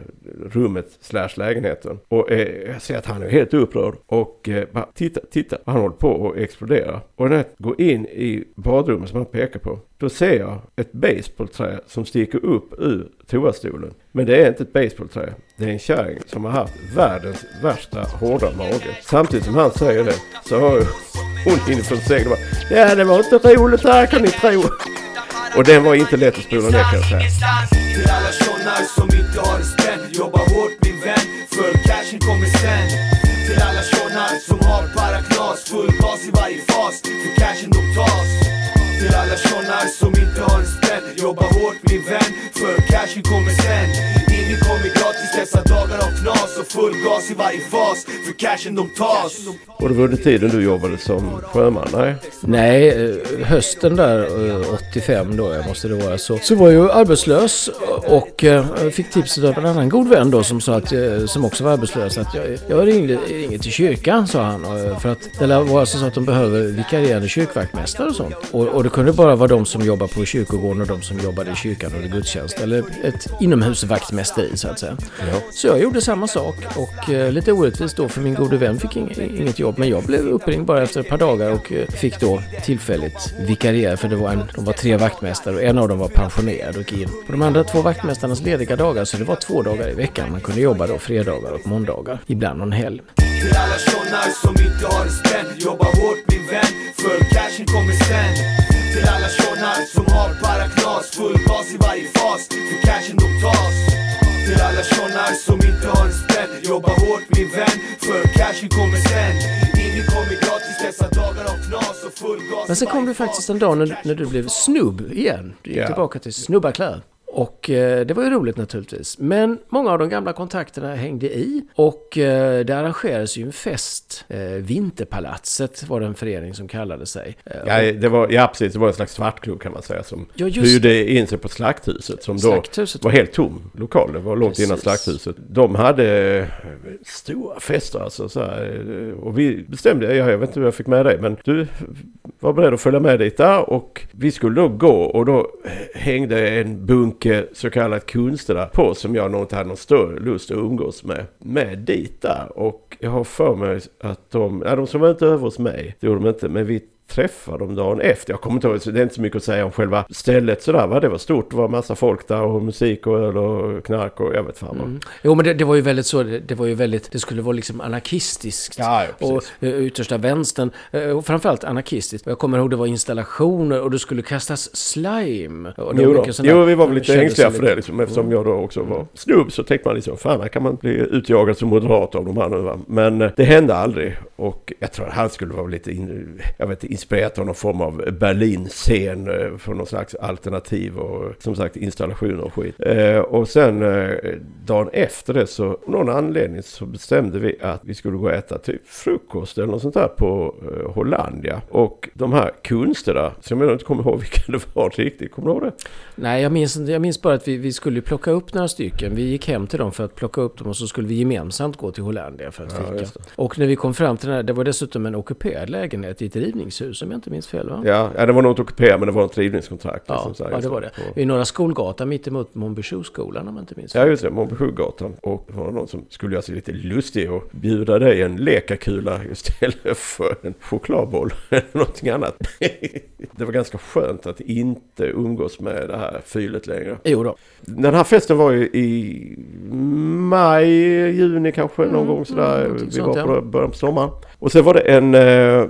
rummet slash lägenheten. Och eh, jag ser att han är helt upprörd. Och eh, bara, titta, titta. Han håller på att explodera. Och när jag går in i badrummet som han pekar på. Då ser jag ett baseballträ som sticker upp ur toastolen. Men det är inte ett baseballträ. Det är en kärring som har haft världens värsta hårda mage. Samtidigt som han säger det så har hon inifrån sängen bara Ja det var inte roligt här kan ni tro. Och den var inte lätt att spola ner kan jag säga. Till alla tjonnar som inte har det spänt Jobba hårt min vän, för cashen kommer sen Till alla tjonnar som har bara knas Full gas i varje fas, för cashen de tas som inte har en spänn, Jobba hårt min vän, för cashen kommer sen. Ingen kommer gratis dessa dagar av knas och full gas i varje fas För cashen de tas Och det var under tiden du jobbade som sjöman? Nej? Nej, eh, hösten där eh, 85 då, jag måste det vara så, så var jag arbetslös och eh, fick tipset av en annan god vän då som sa att, eh, som också var arbetslös att jag, jag ringde, ringde till kyrkan sa han eh, för att det lär vara så att de behöver vikarierande kyrkvaktmästare och sånt. Och, och det kunde bara vara de som jobbar på kyrkogården och de som jobbade i kyrkan under gudstjänst eller ett inomhusvaktmästeri så att säga. Så jag gjorde samma sak och eh, lite orättvist då för min gode vän fick ing- inget jobb. Men jag blev uppringd bara efter ett par dagar och eh, fick då tillfälligt vikariera för det var en, de var tre vaktmästare och en av dem var pensionerad och gick in på de andra två vaktmästarnas lediga dagar så det var två dagar i veckan. Man kunde jobba då fredagar och måndagar, ibland någon helg. Till alla tjonnar som inte har det spänt. Jobba hårt min vän, för cashen kommer sen. Till alla tjonnar som har paraknas Full gas i varje fas, för cashen de tas. Tjonnar som inte har det spänt Jobba hårt min vän, för cashen kommer sen Ingen kommer gratis dessa dagar av knas och full gas Men sen kom du faktiskt en dag när, när du blev snubb igen. Du gick Ja. tillbaka till snubbarkläder. Och eh, det var ju roligt naturligtvis. Men många av de gamla kontakterna hängde i. Och eh, det arrangerades ju en fest. Eh, Vinterpalatset var det en förening som kallade sig. Ja, det var, ja, precis. Det var en slags svartklubb kan man säga som Ja, just hyrde in sig på Slakthuset som då Slakthuset. var helt tom lokal. Det var långt innan. Slakthuset. De hade stora fester alltså. Så här, och vi bestämde, ja, jag vet inte hur jag fick med dig, men du var beredd att följa med dit där och vi skulle då gå och då hängde en bunke så kallat kunster på som jag nog inte hade någon större lust att umgås med. Med dit där och jag har för mig att de, ja, de som var inte över hos mig, det gjorde de inte, men vi träffade dem dagen efter. Jag kommer inte ihåg, det är inte så mycket att säga om själva stället sådär va. Det var stort, det var massa folk där och musik och öl och knark och jag vet fan vad. Jo men det, det var ju väldigt så, det, det var ju väldigt, det skulle vara liksom anarkistiskt. Ja, ja, och eh, yttersta vänstern, eh, och framförallt anarkistiskt. Jag kommer ihåg det var installationer och det skulle kastas slime. Och det Jo, var jo, vi var väl lite ängsliga för det liksom, eftersom jag då också var snubb så tänkte man liksom fan här kan man bli utjagad som moderat av de här nu va. Men eh, det hände aldrig och jag tror att han skulle vara lite in, jag vet, inte, inspirerat av någon form av Berlin-scen eh, för någon slags alternativ och som sagt installationer och skit. Eh, och sen eh, dagen efter det så av någon anledning så bestämde vi att vi skulle gå och äta typ frukost eller något sånt där på Hollandia. Och de här kunsterna, som jag inte kommer ihåg vilka det var riktigt, kommer du ihåg det? Nej, jag minns, jag minns bara att vi, vi skulle plocka upp några stycken. Vi gick hem till dem för att plocka upp dem och så skulle vi gemensamt gå till Hollandia för att Ja, fika. det. och när vi kom fram till den här, det var dessutom en ockuperad lägenhet i ett rivningshus om jag inte minns fel va? Ja, ja det var inte ockuperat men det var ett rivningskontrakt. Ja, liksom så ja, det var det. Och- Vid Norra Skolgatan mitt emot Monbysjöskolan om jag inte minns Ja just det, Montbysjögatan. Och det var någon som skulle göra sig lite lustig och bjuda dig en lekakula istället för en chokladboll [laughs] eller någonting annat. [laughs] det var ganska skönt att inte umgås med det här fylet längre. Jo då. Den här festen var ju i maj, juni kanske någon gång sådär. någonting Vi var på ja. början på sommaren. Och sen var det en, eh,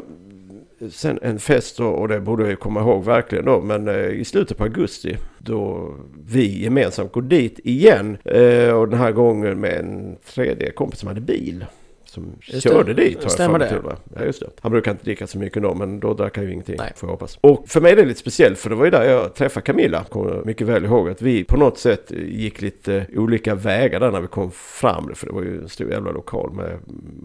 sen en fest då, och det borde jag komma ihåg verkligen då. Men eh, i slutet på augusti då vi gemensamt går dit igen. Eh, och den här gången med en tredje kompis som hade bil. Som Just körde det. dit har jag Stämmer mig det? till. Ja, just det. Han brukar inte dricka så mycket då, men då drack han ju ingenting. Nej. Får jag hoppas. Och för mig är det lite speciellt, för det var ju där jag träffade Camilla. Kommer mycket väl ihåg att vi på något sätt gick lite olika vägar där när vi kom fram. För det var ju en stor jävla lokal med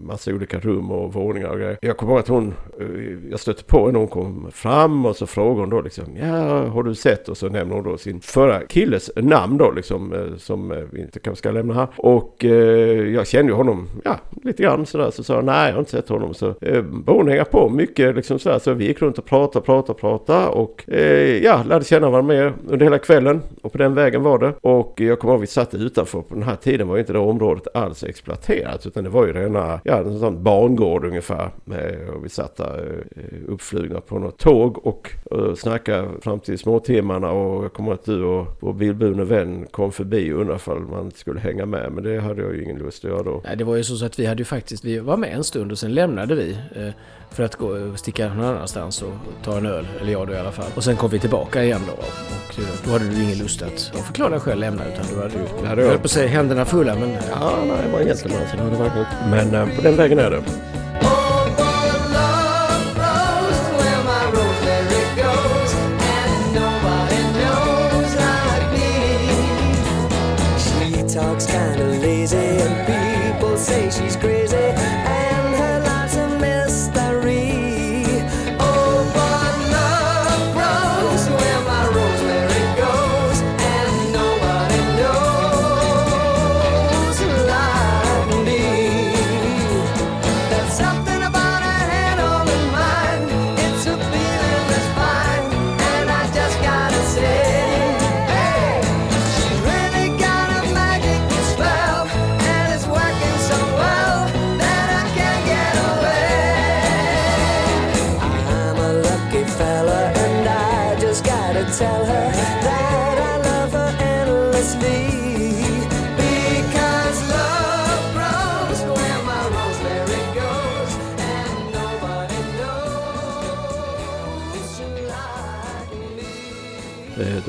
massa olika rum och våningar och grejer. Jag kommer ihåg att hon, eh, jag stötte på henne hon kom fram och så frågade hon då liksom, ja har du sett? Och så nämner hon då sin förra killes namn då liksom, eh, som eh, vi inte kanske ska lämna här. Och eh, jag kände ju honom, ja, lite grann sådär. Så sa jag, nej jag har inte sett honom. Så eh, hon hänga på mycket liksom sådär. Så vi gick runt och pratade, pratade, pratade och eh, ja, lärde känna varandra mer under hela kvällen. Och på den vägen var det. Och jag kommer ihåg vi satt utanför. På den här tiden var ju inte det området alls exploaterat. Utan det var ju rena, ja, en sån barngård ungefär. Eh, och vi satt där eh, uppflugna på något tåg och och snackade fram till småtimmarna. Och jag kommer att du och vår bilburne vän kom förbi och undrade ifall man skulle hänga med. Men det hade jag ju ingen lust att göra då. Nej, det var ju så att vi hade ju faktiskt, vi var med en stund och sen lämnade vi eh, för att gå och sticka någon annanstans och ta en öl, eller jag då i alla fall. Och sen kom vi tillbaka igen då och eh, då hade du ingen lust att, av förklarliga skäl, lämna utan du hade ju, hade jag jag. höll på att säga händerna fulla men ja. Nej, det var så det var det verkligen inte. Men eh, på den vägen är det. She talks kinda lazy and she's crazy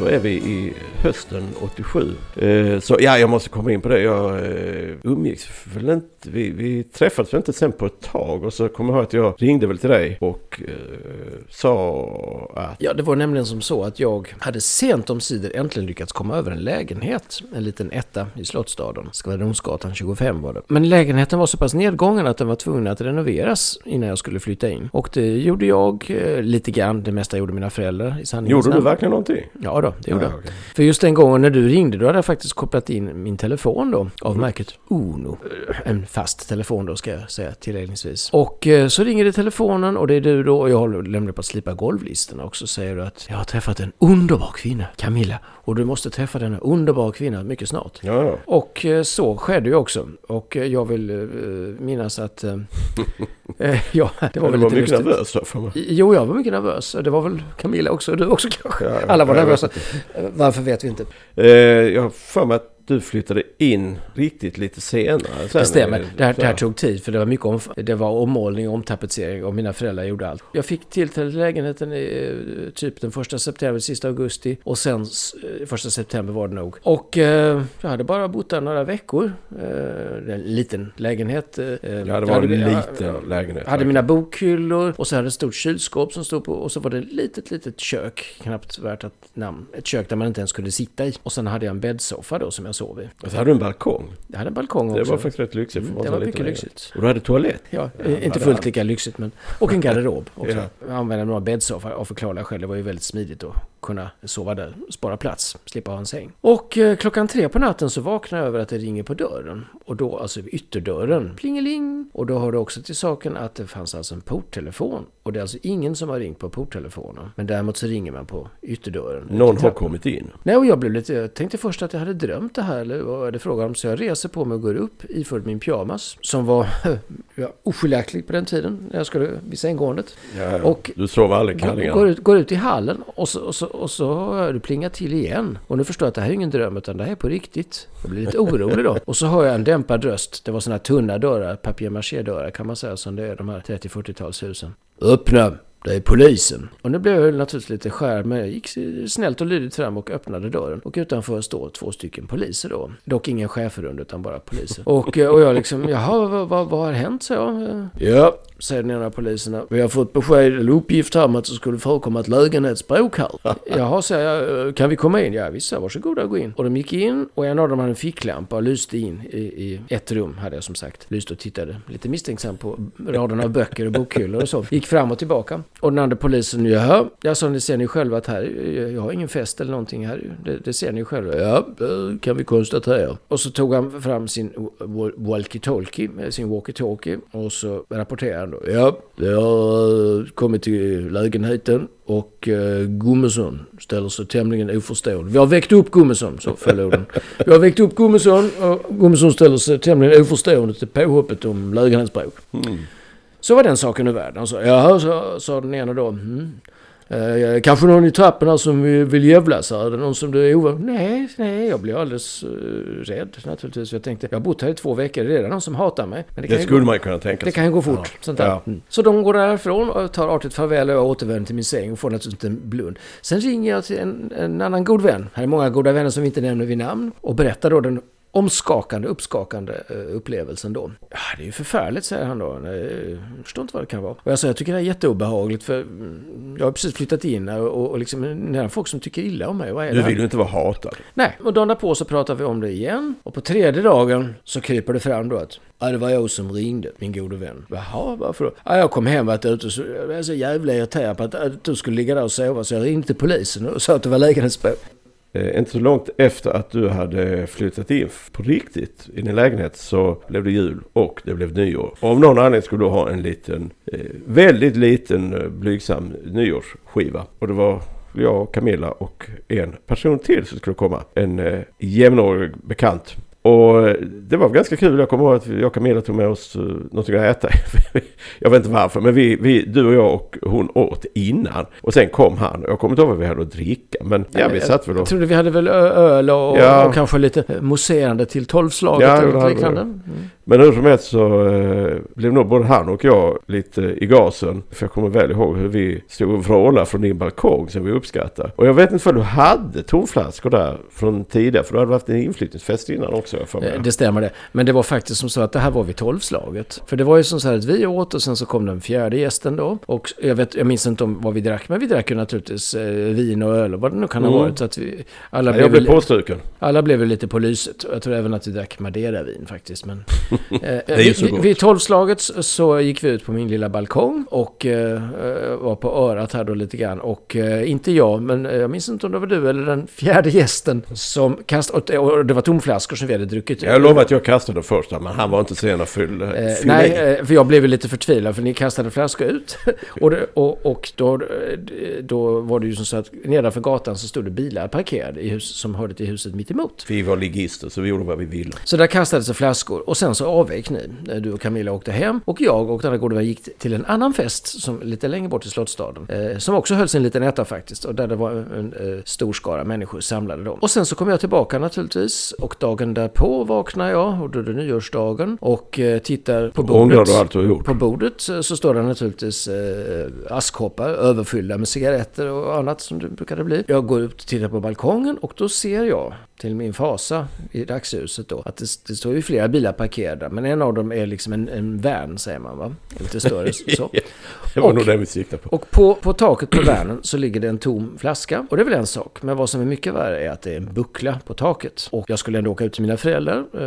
me. Eh, Då är vi i hösten 87. Eh, Så ja, jag måste komma in på det. Jag eh, umgicks väl inte. Vi, vi träffades väl inte sen på ett tag. Och så kommer jag ihåg att jag ringde väl till dig och eh, sa att... Ja, det var nämligen som så att jag hade sent om sidor äntligen lyckats komma över en lägenhet. En liten etta i Slottsstaden. Skvadronsgatan 25 var det. Men lägenheten var så pass nedgången att den var tvungen att renoveras innan jag skulle flytta in. Och det gjorde jag eh, lite grann. Det mesta gjorde mina föräldrar i sanningens Gjorde du verkligen någonting? Ja då, det gjorde Ja, jag. okej. För just den gången när du ringde då hade jag faktiskt kopplat in min telefon då av märket Uno. En fast telefon då ska jag säga tilläggningsvis. Och eh, så ringer det telefonen och det är du då och jag nämligen på att slipa golvlistorna och så säger du att jag har träffat en underbar kvinna, Camilla. Och du måste träffa denna underbara kvinna mycket snart. Ja, ja. Och eh, så skedde ju också. Och eh, jag vill eh, minnas att... [laughs] Ja, det var väl lite mycket lustigt. nervös för mig. Jo, jag var mycket nervös. Det var väl Camilla också. och Du också kanske. Ja. Alla var nervösa. Varför vet vi inte. Eh, Jag har för mig att du flyttade in riktigt lite senare. Sen, Det stämmer. eh, Det här, det här tog tid för det var mycket om, det var ommålning och omtapetsering och mina föräldrar gjorde allt. Jag fick tillträde till lägenheten i, eh, typ den första september, sista augusti och sen eh, första september var det nog. Och eh, jag hade bara bott där några veckor. Eh, en liten lägenhet. Eh, Ja, det var hade- en jag- liten lägenhet. Jag hade mina bokhyllor och så hade ett stort kylskåp som stod på och så var det ett litet, litet kök. Knappt värt ett namn. Ett kök där man inte ens kunde sitta i. Och sen hade jag en bäddsoffa då som jag sov i. Och så hade du en balkong. Jag hade en balkong Det också. var faktiskt rätt lyxigt. Mm, det var mycket lyxigt. Och du hade toalett. Ja, Ja, eh, inte det fullt hade- lika lyxigt men... Och en garderob också. Ja. Jag använde några bäddsoffa av förklarliga skäl. Det var ju väldigt smidigt att kunna sova där, spara plats, slippa ha en säng. Och eh, klockan tre på natten så vaknar jag över att det ringer på dörren. Och då alltså ytterdörren. Plingeling! Och då har det också till saken att det fanns alltså en porttelefon. Och det är alltså ingen som har ringt på porttelefonen. Men däremot så ringer man på ytterdörren. Någon har kommit in. Nej, och jag blev lite... Jag tänkte först att jag hade drömt det här, eller vad är det frågan om? Så jag reser på mig och går upp iförd min pyjamas, som var [laughs] ja, oskiljaktig på den tiden, när jag skulle vid sänggåendet. Ja, ja. Och- du sov aldrig Går, kallingar. går, ut, går ut i hallen och så, och, så, och så hör det plinga till igen. Och nu förstår jag att det här är ingen dröm, utan det här är på riktigt. Jag blir lite orolig då. Och så hör jag en dämpad röst. Det var såna här tunna dörrar, papier-maché-dörrar kan man säga, som det är de här 30-40-talshusen. Öppna! Det är polisen. Och nu blev jag naturligtvis lite skär, men jag gick snällt och lydigt fram och öppnade dörren. Och utanför står två stycken poliser då. Dock ingen schäferhund, utan bara poliser. Och, och jag liksom, jaha, vad, vad, vad har hänt? Så jag. Ja, säger den ena av poliserna. Vi har fått besked, eller uppgift här om att det skulle förekomma ett lägenhetsbråk här. [laughs] Jaha, säger jag, "Eh, kan vi komma in? Ja, visst, så, varsågoda, gå in. Och de gick in och en av dem hade en ficklampa och lyste in i, i ett rum, hade jag som sagt. Lyste och tittade lite misstänksam på raden av böcker och bokhyllor och så. Gick fram och tillbaka. Och den andra polisen, jaha, jag sa, ni ser ni själva att här, jag har ingen fest eller någonting här. Det, det ser ni själva. Ja, det kan vi konstatera. Och så tog han fram sin wa- walkie-talkie, eh, sin walkie-talkie. Och så rapporterade han då. Ja, det har kommit till lägenheten. Och eh, Gummesson ställer sig tämligen oförstående. Vi har väckt upp Gummesson, så föll orden. Vi har väckt upp Gummesson och Gummesson ställer sig tämligen oförstående till påhoppet om lägenhetsbråk. Så var den saken ur världen. Sa, jaha, sa, sa den ena då. Mm. Eh, kanske någon i trappen här som vill, jävlas här. Är det någon som du är ovanlig? Nej, nej, jag blev alldeles uh, rädd naturligtvis. Jag tänkte, jag har bott här i två veckor, det är redan någon som hatar mig. Men Det ju skulle gå, man kunna tänka det sig. kan ju gå fort. Sånt där. Ja. Mm. Så de går därifrån och tar artigt farväl och jag återvänder till min säng och får naturligtvis en blund. Sen ringer jag till en, en annan god vän. Här är många goda vänner som vi inte nämner vid namn. Och berättar då den omskakande, uppskakande eh, upplevelsen då. Ja, det är ju förfärligt, säger han då. Nej, Jag förstår inte vad det kan vara. Och jag sa, jag tycker det är jätteobehagligt för mm, jag har precis flyttat in här och, och liksom, är folk som tycker illa om mig. Vad är Du det här? vill ju inte vara hatad. Nej, och dagen därpå så pratar vi om det igen. Och på tredje dagen så kryper det fram då att Ja, det var jag som ringde, min gode vän. Jaha, varför då? Ja, jag kom hem, varit ute och så, jag var så jävla irriterad på att, att du skulle ligga där och sova. Så jag ringde till polisen och sa att du var. Eh, Eh, inte så långt efter att du hade flyttat in på riktigt i din lägenhet så blev det jul och det blev nyår. Och av någon anledning skulle du ha en liten, eh, väldigt liten eh, blygsam nyårsskiva. Och det var jag, Camilla och en person till som skulle komma. En eh, jämnårig bekant. Och det var ganska kul. Jag kommer ihåg att jag och Camilla tog med oss eh, någonting att äta. [laughs] jag vet inte varför, men vi, vi, du och jag och hon åt innan. Och sen kom han. Jag kommer inte ihåg vad vi hade att dricka. Men ja, vi satt väl Jag och... trodde vi hade väl öl och, Ja. och kanske lite mousserande till tolvslaget Ja, eller något liknande. Mm. Men hur som helst så eh, blev nog både han och jag lite i gasen. För jag kommer väl ihåg hur vi stod och vrålade från din balkong som vi uppskattar. Och jag vet inte om du hade tomflaskor där från tidigare. För du hade haft en inflyttningsfest innan också. För mig. Eh, Det stämmer det. Men det var faktiskt som så att det här var vid tolvslaget. För det var ju som så här att vi åt och sen så kom den fjärde gästen då. Och jag, vet, jag minns inte om vad vi drack, men vi drack ju naturligtvis eh, vin och öl och vad det nu kan ha Mm. varit. Så att vi, alla, Ja, blev jag blev påstruken. alla blev väl lite på lyset. Jag tror även att vi drack Madeira-vin faktiskt. Men, eh, [laughs] vid- tolvslaget så- gick vi ut på min lilla balkong och eh, eh, var på örat här då lite grann. Och eh, inte jag, men jag minns inte om det var du eller den fjärde gästen som kastade, och, det var tomflaskor som vi hade druckit. Jag lovar att jag kastade först men han var inte sen att fylla, Eh, nej, för jag blev lite förtvivlad för ni kastade flaskor ut. [laughs] och det, och, och då, då var det ju som så att nedanför gatan så stod det bilar parkerade i hus, som hörde till huset mitt emot. Vi var ligister så vi gjorde vad vi ville. Så där kastades det flaskor och sen så avvek ni. Eh, Du och Camilla åkte hem och jag och denna gode vän gick till en annan fest som lite längre bort i Slottsstaden. Eh, som också hölls i en liten etta faktiskt och där det var en eh, stor skara människor samlade då. Och sen så kom jag tillbaka naturligtvis och dagen därpå vaknar jag och då är det nyårsdagen och eh, tittar på bordet. Du allt du gjort? På bordet så så står det naturligtvis eh, askkoppar överfyllda med cigaretter och annat som det brukade bli. Jag går ut och tittar på balkongen och då ser jag till min fasa i dagsljuset då att det, det står ju flera bilar parkerade men en av dem är liksom en, en van säger man va? Lite större så. [laughs] Det var Och- nog det vi siktade på. Och på, på taket på vanen så ligger det en tom flaska. Och det är väl en sak. Men vad som är mycket värre är att det är en buckla på taket. Och jag skulle ändå åka ut till mina föräldrar. Eh,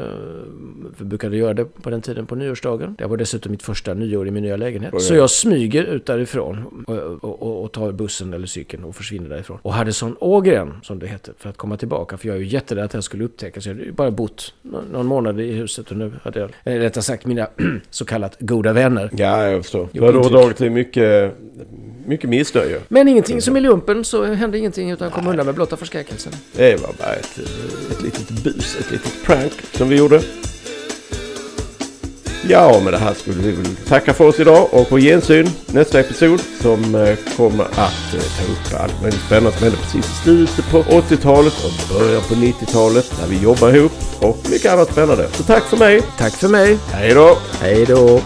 för brukade göra det på den tiden på nyårsdagen. Det var dessutom mitt första nyår i min nya lägenhet. Oj, Så jag smyger ut därifrån och, och, och, och tar bussen eller cykeln och försvinner därifrån. Och hade sån ågren, som det heter, för att komma tillbaka. För jag är ju jätterädd att här skulle upptäckas. Jag hade ju bara bott nå- någon månad i huset och nu hade jag, eller rättare sagt mina [clears throat] så kallat goda vänner. Ja, jag förstår. Du Jo, har mycket, mycket missnöje. Men ingenting som i lumpen så hände ingenting utan kom undan med blotta förskräckelsen. Det var bara ett, ett litet bus, ett litet prank som vi gjorde. Ja, med det här skulle vi väl tacka för oss idag och på gensyn nästa episod som eh, kommer att eh, ta upp allt möjligt spännande som hände precis i slutet på 80-talet och början på 90-talet när vi jobbar ihop och mycket annat spännande. Så tack för mig. Tack för mig. Hej då! Hej då.